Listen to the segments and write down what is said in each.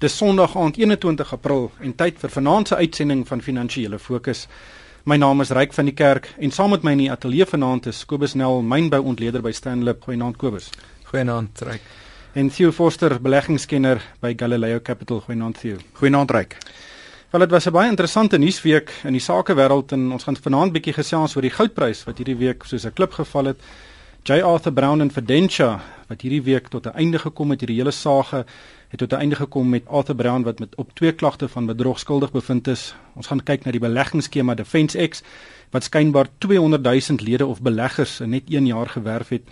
Dis Sondag aand 21 April en tyd vir vanaand se uitsending van Finansiële Fokus. My naam is Ryk van die Kerk en saam met my in die ateljee vanaand is Kobus Nel, mynbouontleder by Stanlip. Goeienaand Kobus. Goeienaand Ryk. En Theo Forster, beleggingskenner by Galileo Capital. Goeienaand Theo. Goeienaand Ryk. Wel dit was 'n baie interessante nuusweek in die sakewêreld en ons gaan vanaand bietjie gesels oor die goudprys wat hierdie week soos 'n klip geval het. J Arthur Brown en Fidentia wat hierdie week tot 'n einde gekom het hierdie hele saga het tot 'n einde gekom met Arthur Brown wat met op twee klagte van bedrog skuldig bevind is. Ons gaan kyk na die beleggingsskema Defence X wat skynbaar 200 000 lede of beleggers in net 1 jaar gewerf het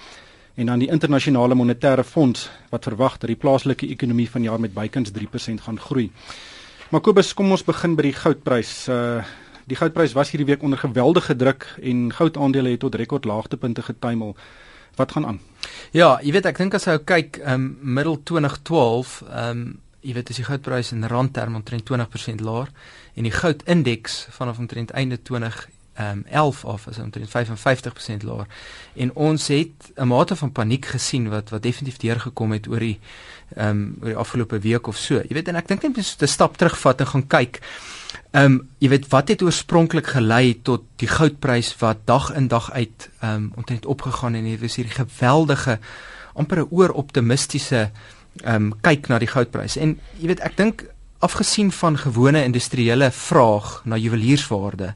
en dan die internasionale monetêre fonds wat verwag dat die plaaslike ekonomie vanjaar met bykans 3% gaan groei. Maar Kobus, kom ons begin by die goudprys. Uh die goudprys was hierdie week onder geweldige druk en goudaandele het tot rekordlaagtepunte getuimel. Wat gaan aan? Ja, jy weet ek dink as jy kyk um middel 2012, um jy weet as die goudprys in randterm omtrent 20% laer en die goudindeks vanaf omtrent einde 20 um 11 of is omtrent 55% laer. En ons het 'n mate van paniek gesien wat wat definitief deurgekom het oor die um oor die afgelope week of so. Jy weet en ek dink net om 'n stap terugvat en gaan kyk. Ehm um, jy weet wat het oorspronklik gelei tot die goudprys wat dag in dag uit ehm um, omtrent opgegaan en dit was hierdie geweldige amper 'n ooroptimistiese ehm um, kyk na die goudprys. En jy weet ek dink afgesien van gewone industriële vraag na juwelierswaarde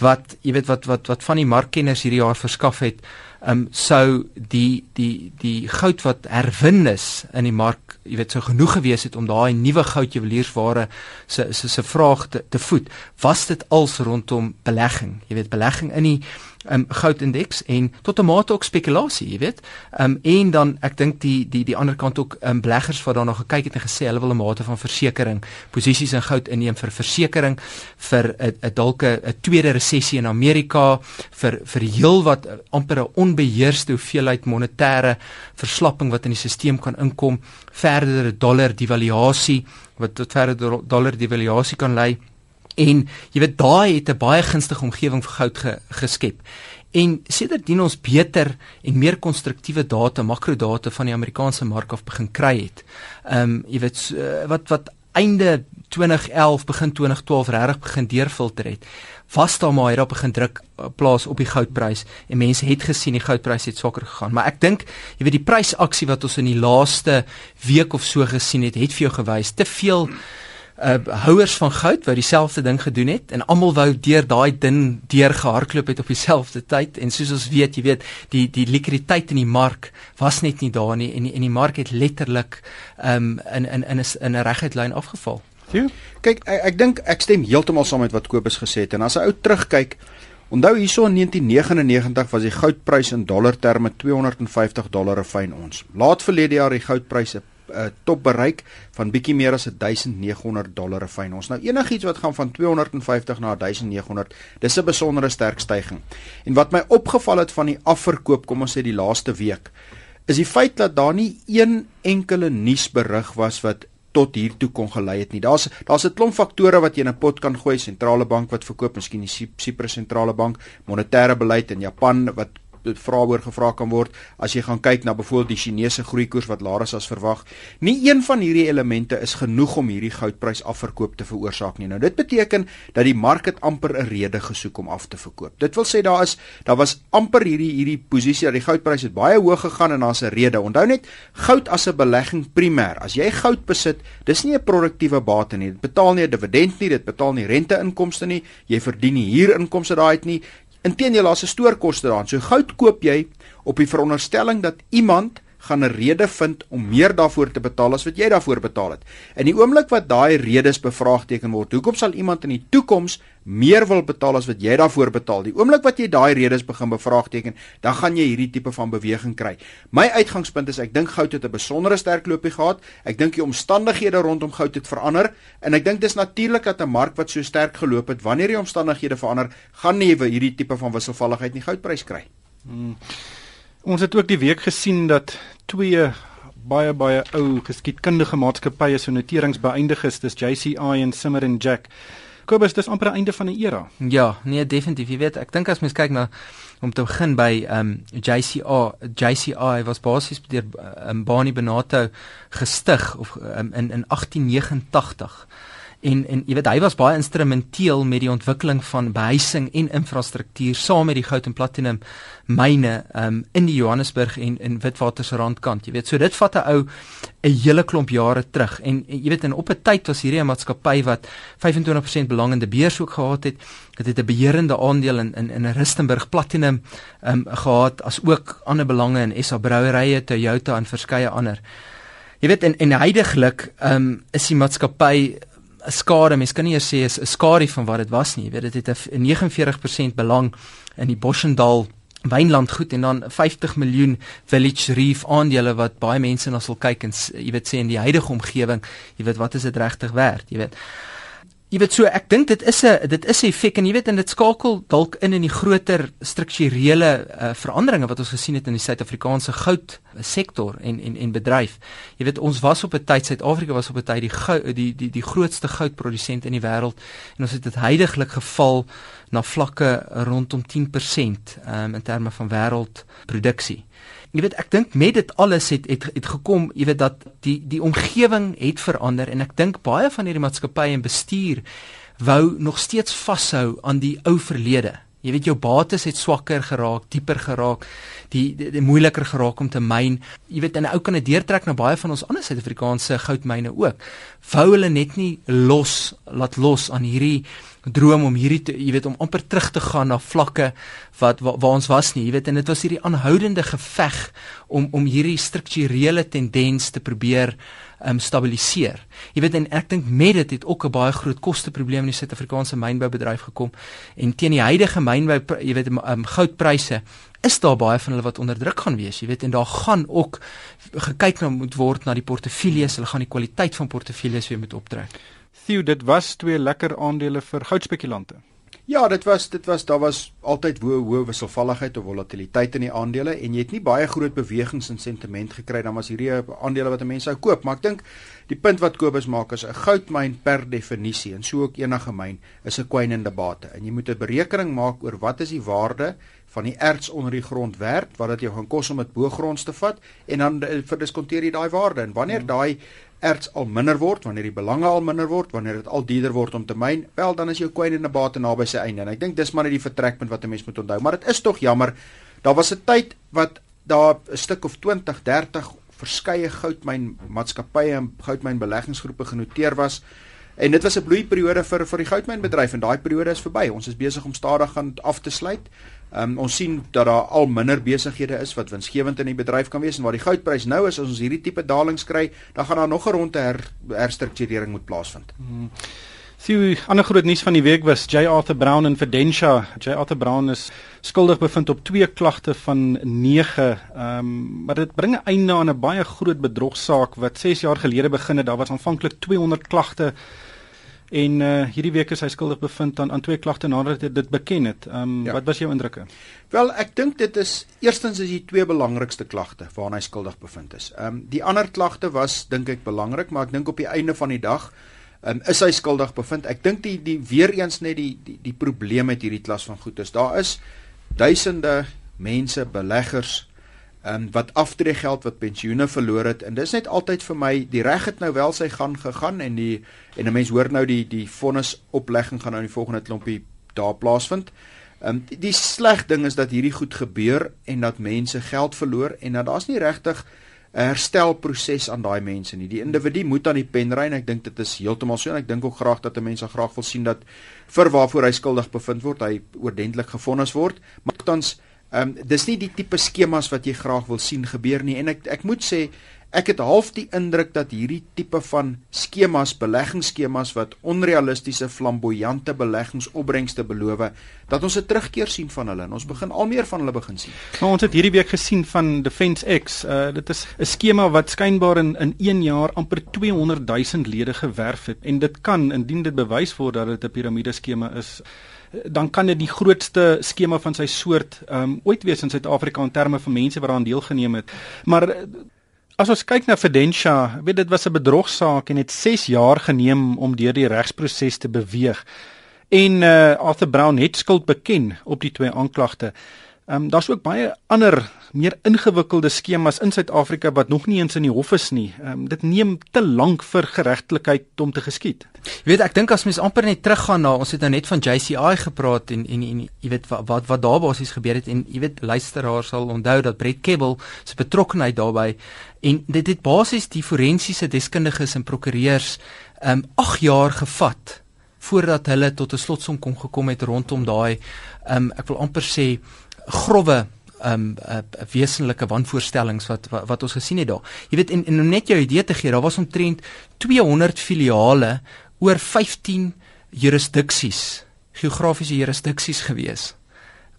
wat jy weet wat wat wat van die markkenners hierdie jaar verskaf het ehm um, sou die die die goud wat herwin is in die mark, jy weet, sou genoeg gewees het om daai nuwe goudjuweliersware se se se vraag te, te voed. Was dit als rondom belegging? Jy weet, belegging in die um, goudindeks en tot 'n mate ook spekulasie, jy weet. Ehm um, en dan ek dink die die die ander kant ook ehm um, beleggers wat daarna gekyk het en gesê hulle wil 'n mate van versekering, posisies in goud inneem vir versekering vir 'n dalk 'n tweede resessie in Amerika vir vir heel wat amper 'n onbeheerste hoeveelheid monetêre verslapping wat in die stelsel kan inkom, verdere dollar devaluasie wat tot verdere dollar devaluasie kan lei. En jy weet daai het 'n baie gunstige omgewing vir goud ge, geskep. En sedertdien ons beter en meer konstruktiewe data, makrodata van die Amerikaanse mark af begin kry het. Ehm um, jy weet uh, wat wat einde 2011 begin 2012 regtig begin deurfilter het. Was daar maar hierop begin druk uh, plaas op die goudprys en mense het gesien die goudprys het swakker gegaan. Maar ek dink jy weet die prysaksie wat ons in die laaste week of so gesien het, het vir jou gewys te veel uh houers van goud wat dieselfde ding gedoen het en almal wou deur daai ding deur gehardloop het op dieselfde tyd en soos ons weet, jy weet, die die likwiditeit in die mark was net nie daar nie en die, en die mark het letterlik um in in in 'n in 'n reguit lyn afgeval. Sjoe. Kyk, ek, ek dink ek stem heeltemal saam met wat Kobus gesê het en as 'n ou terugkyk Onthou hierso in 1999 was die goudprys in dollar terme 250 dollar 'n fyn ons. Laat verlede jaar die goudpryse uh, top bereik van bietjie meer as 1900 dollar 'n fyn ons. Nou enigiets wat gaan van 250 na 1900, dis 'n besondere sterk styging. En wat my opgeval het van die afverkoop, kom ons sê die laaste week, is die feit dat daar nie een enkele nuusberig was wat tot hier toe kon gelei het nie. Daar's daar's 'n klomp faktore wat jy in 'n pot kan gooi, sentrale bank wat verkoop, miskien die Cyprus sentrale bank, monetêre beleid in Japan wat vrae oor gevra kan word as jy gaan kyk na byvoorbeeld die Chinese groeikoers wat laer is as verwag. Nie een van hierdie elemente is genoeg om hierdie goudprys afverkoop te veroorsaak nie. Nou dit beteken dat die mark het amper 'n rede gesoek om af te verkoop. Dit wil sê daar is daar was amper hierdie hierdie posisie dat die goudprys het baie hoog gegaan en daar's 'n rede. Onthou net goud as 'n belegging primêr. As jy goud besit, dis nie 'n produktiewe bate nie. Dit betaal nie 'n dividend nie, dit betaal nie rente-inkomste nie. Jy verdien nie huurinkomste daai uit nie. Inteendeel, daar's 'n stoorkoste daaraan. So goud koop jy op die veronderstelling dat iemand gaan 'n rede vind om meer daarvoor te betaal as wat jy daarvoor betaal het. In die oomblik wat daai redes bevraagteken word, hoekom sal iemand in die toekoms meer wil betaal as wat jy daarvoor betaal? Die oomblik wat jy daai redes begin bevraagteken, dan gaan jy hierdie tipe van beweging kry. My uitgangspunt is ek dink goud het 'n besondere sterk loopie gehad. Ek dink die omstandighede rondom goud het verander en ek dink dis natuurlik dat 'n mark wat so sterk geloop het, wanneer die omstandighede verander, gaan nie hierdie tipe van wisselvalligheid in die goudprys kry. Hmm. Ons het ook die week gesien dat twee baie baie ou geskiedkundige maatskappye se noterings beëindig is, dis JCI en Simmer and Jack. Kobus, dis amper 'n einde van 'n era. Ja, nee, definitief. Jy weet, ek dink as mens kyk na om te begin by ehm um, JCA, JCI was basies deur um, Bani Benato gestig of um, in in 1889 en en jy weet hy was baie instrumenteel met die ontwikkeling van behuising en infrastruktuur saam met die goud en platinum myne um, in die Johannesburg en in Witwater se randkant jy weet. So dit vat 'n ou 'n hele klomp jare terug. En, en jy weet in op 'n tyd was hierdie 'n maatskappy wat 25% belang in die beurs ook gehad het. Dit het 'n beheerende aandeel in in in Rustenburg Platinum um, gehad as ook ander belange in SA Brouwerye Toyota en verskeie ander. Jy weet en en heidaglik um, is die maatskappy 'n skade, mens kan nie eers sê is 'n skadu van wat dit was nie. Jy weet dit het 'n 49% belang in die Boschendal Wynland goed en dan 50 miljoen Village Reef aandele wat baie mense na sal kyk en jy weet sê in die huidige omgewing, jy weet wat is dit regtig werd, jy weet. Jy weet so ek dink dit is 'n dit is 'n effek en jy weet en dit skakel dalk in in die groter strukturele uh, veranderinge wat ons gesien het in die Suid-Afrikaanse goud sektor en en en bedryf. Jy weet ons was op 'n tyd Suid-Afrika was op 'n tyd die goud, die die die grootste goudprodusent in die wêreld en ons het dit heidaglik geval na vlakke rondom 10% um, in terme van wêreldproduksie jy weet ek dink met dit alles het het, het gekom jy weet dat die die omgewing het verander en ek dink baie van hierdie maatskappye en bestuur wou nog steeds vashou aan die ou verlede jy weet jou bates het swakker geraak dieper geraak die die, die moeiliker geraak om te myn. Jy weet 'n ou kan dit deurtrek na baie van ons ander Suid-Afrikaanse goudmyne ook. Wou hulle net nie los laat los aan hierdie droom om hierdie te, jy weet om amper terug te gaan na vlakke wat waar, waar ons was nie. Jy weet en dit was hierdie aanhoudende geveg om om hierdie strukturele tendens te probeer um, stabiliseer. Jy weet en ek dink met dit het ook 'n baie groot kosteprobleem in die Suid-Afrikaanse mynboubedryf gekom. En teen die huidige mynbou jy weet um, goudpryse is daar baie van hulle wat onder druk gaan wees jy weet. En daar gaan ook gekyk na moet word na die portefeuilles. Hulle gaan die kwaliteit van portefeuilles weer moet optrek. Theo, dit was twee lekker aandele vir goudspekulante. Ja, dit was dit was daar was altyd hoë hoë wisselvalligheid of volatiliteit in die aandele en jy het nie baie groot bewegings in sentiment gekry dan was hierdie aandele wat mense sou koop, maar ek dink die punt wat Kobus maak is 'n goudmyn per definisie en so ook enige myn is 'n kwynende bate en jy moet 'n berekening maak oor wat is die waarde van die erts onder die grond werd wat dit jou gaan kos om dit bo gronds te vat en dan eh, verdiskonteer jy daai waarde en wanneer hmm. daai erts al minder word, wanneer die belange al minder word, wanneer dit al duurder word om te myn, wel dan is jou 'n bate naby sy einde. En ek dink dis maar net die vertrekpunt wat 'n mens moet onthou. Maar dit is tog jammer. Daar was 'n tyd wat daar 'n stuk of 20, 30 verskeie goudmyn maatskappye en goudmyn beleggingsgroepe genoteer was. En dit was 'n bloeiperiode vir vir die goudmynbedryf en daai periode is verby. Ons is besig om stadig aan af te sluit. Um, ons sien dat daar al minder besighede is wat winsgewend in die bedryf kan wees en waar die goudprys nou is as ons hierdie tipe dalings kry, dan gaan daar nog 'n ronde her, herstrukturering moet plaasvind. Hmm. Sien, ander groot nuus van die week was J Arthur Brown en Fidentia. J Arthur Brown is skuldig bevind op twee klagte van 9. Ehm, um, maar dit bring 'n einde aan 'n baie groot bedrogsaak wat 6 jaar gelede begin het. Daar was aanvanklik 200 klagte En uh hierdie week is hy skuldig bevind aan aan twee klagte nadat hy dit beken het. Ehm um, ja. wat was jou indrukke? Wel, ek dink dit is eerstens is die twee belangrikste klagte waarna hy skuldig bevind is. Ehm um, die ander klagte was dink ek belangrik, maar ek dink op die einde van die dag um, is hy skuldig bevind. Ek dink die die weer eens net die die die probleem met hierdie klas van goed is daar is duisende mense, beleggers um, wat aftreegeld wat pensioene verloor het en dis net altyd vir my die reg het nou wel sy gang gegaan en die en 'n mens hoor nou die die vonnis oplegging gaan nou in die volgende klompie daar plaasvind. Ehm um, die, die sleg ding is dat hierdie goed gebeur en dat mense geld verloor en dat daar's nie regtig herstelproses aan daai mense nie. Die individu moet aan die pen ry en ek dink dit is heeltemal so en ek dink ook graag dat mense graag wil sien dat vir waarvoor hy skuldig bevind word, hy oordentlik gevonnis word. Maar tans Ehm um, dis nie die tipe skemas wat jy graag wil sien gebeur nie en ek ek moet sê ek het half die indruk dat hierdie tipe van skemas, beleggingsskemas wat onrealistiese flamboyante beleggingsopbrengste beloof, dat ons 'n terugkeer sien van hulle en ons begin al meer van hulle begin sien. Nou ons het hierdie week gesien van Defence X. Uh dit is 'n skema wat skynbaar in in 1 jaar amper 200 000 lede gewerf het en dit kan indien dit bewys word dat dit 'n piramideskema is dan kan dit die grootste skema van sy soort um ooit wees in Suid-Afrika in terme van mense wat daaraan deelgeneem het. Maar eh, as ons kyk na Fidentia, weet dit was 'n bedrogsaak en het 6 jaar geneem om deur die regsproses te beweeg. En uh Arthur Brown het skuld beken op die twee aanklagte. Ehm um, daar's ook baie ander meer ingewikkelde skemas in Suid-Afrika wat nog nie eens in die hof is nie. Ehm um, dit neem te lank vir geregtelikheid om te geskied. Jy weet, ek dink as mens amper net teruggaan na ons het nou net van JCI gepraat en en en jy weet wat wat, wat daar basies gebeur het en jy weet luisteraars sal onthou dat Brett Kebble se betrokkeheid daarbey en dit het basies die forensiese deskundiges en prokureurs ehm um, 8 jaar gevat voordat hulle tot 'n slotsom kon gekom het rondom daai ehm um, ek wil amper sê grove um uh, wesenlike wanvoorstellings wat, wat wat ons gesien het daar. Jy weet en, en om net jou idee te gee, daar was omtrent 200 filiale oor 15 jurisdiksies, geografiese jurisdiksies gewees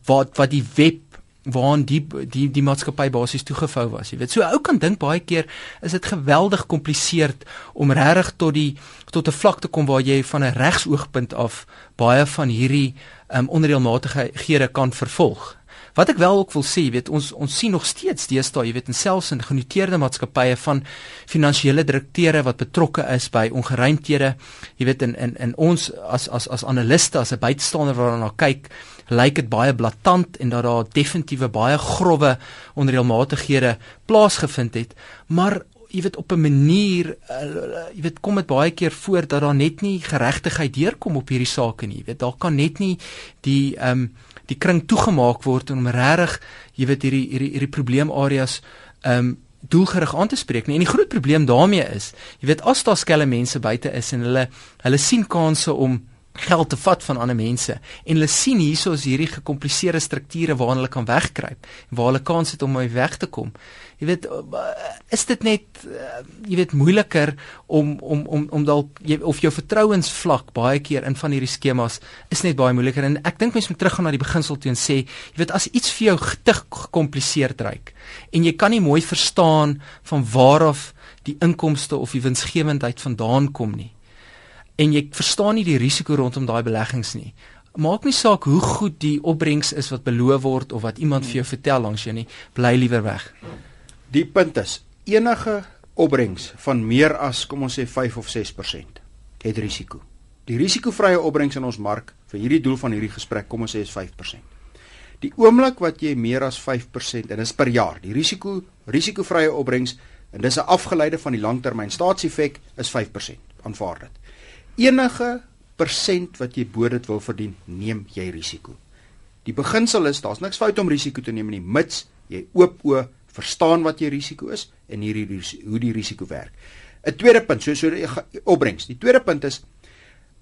wat wat die web waaraan die die die maatskappy basies toegevou was. Jy weet, so ou kan dink baie keer is dit geweldig kompliseerd om regtig tot die tot 'n vlak te kom waar jy van 'n regsoogpunt af baie van hierdie um onderdeelmatighede kan vervolg. Wat ek wel ook wil sê, jy weet, ons ons sien nog steeds deesdae, jy weet, en selfs in genoteerde maatskappye van finansiële direkteure wat betrokke is by ongeruimthede. Jy weet in in in ons as as as analiste, as 'n buitestander wat daarna kyk, lyk dit baie blaatant en dat daar definitiewe baie grouwe onreëlmatighede plaasgevind het, maar jy weet op 'n manier uh, jy weet kom dit baie keer voor dat daar net nie geregtigheid deurkom op hierdie saak nie jy weet daar kan net nie die ehm um, die kring toegemaak word om regtig jy weet hierdie hierdie hierdie probleemareas ehm um, doelgerig aan te spreek nie. En die groot probleem daarmee is, jy weet as daar skelm mense buite is en hulle hulle sien kansse om geld te vat van ander mense en hulle sien hierso is hierdie gekompliseerde strukture waarna hulle kan wegkruip waar hulle kans het om uit weg te kom. Jy weet is dit net uh, jy weet moeiliker om om om om dalk of jou vertrouensvlak baie keer in van hierdie skemas is net baie moeiliker en ek dink mense moet teruggaan na die beginsel toe en sê jy weet as iets vir jou te gekompliseerd ryk en jy kan nie mooi verstaan van waar af die inkomste of die winsgewendheid vandaan kom nie en jy verstaan nie die risiko rondom daai beleggings nie. Maak nie saak hoe goed die opbrengs is wat beloof word of wat iemand vir jou vertel langs jou nie, bly liewer weg. Die punt is enige opbrengs van meer as kom ons sê 5 of 6% het risiko. Die risikovrye opbrengs in ons mark vir hierdie doel van hierdie gesprek kom ons sê is 5%. Die oomblik wat jy meer as 5% en dis per jaar, die risiko risikovrye opbrengs en dis 'n afgeleide van die langtermyn staatseffek is 5%. Aanvaar dit enige persent wat jy bo dit wil verdien, neem jy risiko. Die beginsel is daar's niks fout om risiko te neem nie, mits jy oop o verstaan wat jou risiko is en hierdie hoe die risiko werk. 'n Tweede punt, so so opbrengs. Die tweede punt is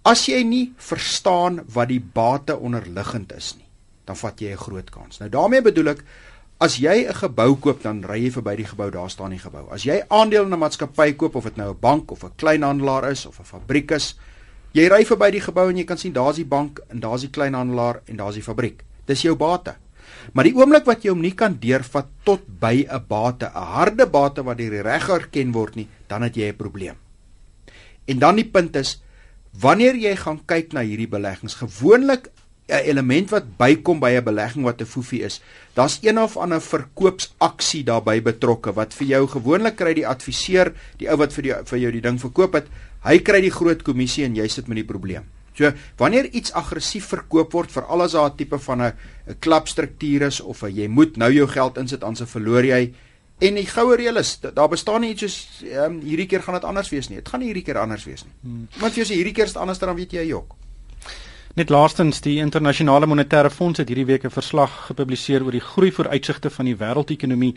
as jy nie verstaan wat die bate onderliggend is nie, dan vat jy 'n groot kans. Nou daarmee bedoel ek as jy 'n gebou koop, dan ry jy verby die gebou, daar staan die gebou. As jy aandele in 'n maatskappy koop of dit nou 'n bank of 'n kleinhandelaar is of 'n fabriek is, Jy ry verby die gebou en jy kan sien daar's die bank en daar's die kleinhandelaar en daar's die fabriek. Dis jou bate. Maar die oomblik wat jy hom nie kan deurvat tot by 'n bate, 'n harde bate wat deur die reg erken word nie, dan het jy 'n probleem. En dan die punt is wanneer jy gaan kyk na hierdie beleggings, gewoonlik element wat bykom by 'n belegging wat 'n foefie is, daar's een of ander verkoopsaksie daarbey betrokke wat vir jou gewoonlik kry die adviseur, die ou wat vir die vir jou die ding verkoop het, Hy kry die groot kommissie en jy sit met die probleem. So wanneer iets aggressief verkoop word vir al daai tipe van 'n 'n klapstruktuur is of a, jy moet nou jou geld insit anders verloor jy en die goue reël is daar bestaan nie iets soos um, hierdie keer gaan dit anders wees nie. Dit gaan nie hierdie keer anders wees nie. Hmm. Want as jy hierdie keer is anders dan weet jy jok. Net laastens die internasionale monetaire fonds het hierdie week 'n verslag gepubliseer oor die groei vooruitsigte van die wêreldekonomie.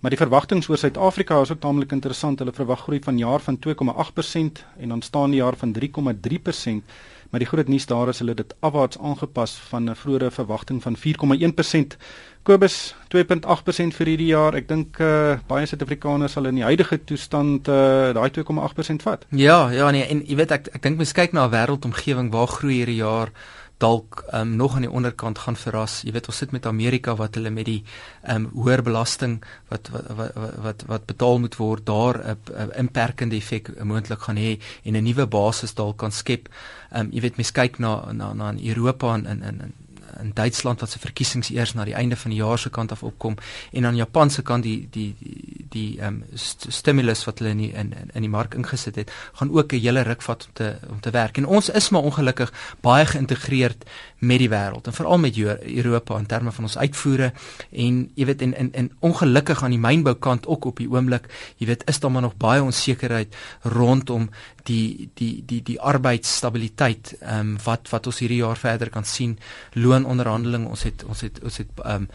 Maar die verwagtinge oor Suid-Afrika is ook taamlik interessant. Hulle verwag groei van jaar van 2,8% en dan staan die jaar van 3,3%. Maar die groot nuus daar is hulle dit afwaarts aangepas van 'n vroeëre verwagting van 4,1%. Kobus 2.8% vir hierdie jaar. Ek dink uh, baie Suid-Afrikaners sal in die huidige toestand uh, daai 2,8% vat. Ja, ja nee en jy weet ek ek dink mens kyk na 'n wêreldomgewing waar groei hierdie jaar dalk um, nog aan die onderkant gaan verras. Jy weet ons sit met Amerika wat hulle met die ehm um, hoër belasting wat wat wat wat, wat betaal moet word daar 'n inperkende effek moontlik gaan hê en 'n nuwe basis dalk kan skep. Ehm um, jy weet mense kyk na na na Europa en in in in Duitsland wat se verkiesings eers na die einde van die jaar se kant af opkom en aan Japan se kant die die die die ehm um, st stimulus wat hulle in die, in in die mark ingesit het, gaan ook 'n hele ruk vat om te om te werk. En ons is maar ongelukkig baie geïntegreerd met die wêreld en veral met Europa in terme van ons uitvoere en jy weet en en, en ongelukkig aan die mynboukant ook op die oomblik, jy weet, is daar maar nog baie onsekerheid rondom die die die die arbeidsstabiliteit ehm um, wat wat ons hierdie jaar verder kan sien loononderhandeling ons het ons het ons het ehm um,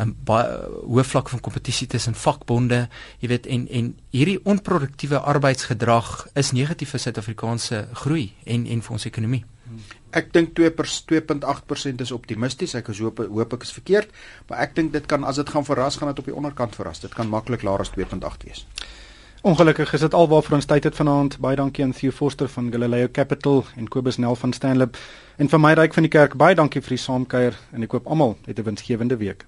um, baie hoë vlak van kompetisie tussen vakbonde jy weet en en hierdie onproduktiewe arbeidsgedrag is negatief vir Suid-Afrikaanse groei en en vir ons ekonomie Ek dink 2.8% is optimisties. Ek hoop hoop ek is verkeerd, maar ek dink dit kan as dit gaan verras gaan dit op die onderkant verras. Dit kan maklik laer as 2.8 wees. Ongelukkig is dit alwaarvoor ons tyd het vanaand. Baie dankie aan Theo Forster van Galileo Capital en Kobus Nel van Stanlib. En vir my ryk van die kerk, baie dankie vir die saamkuier en ek koop almal 'n winsgewende week.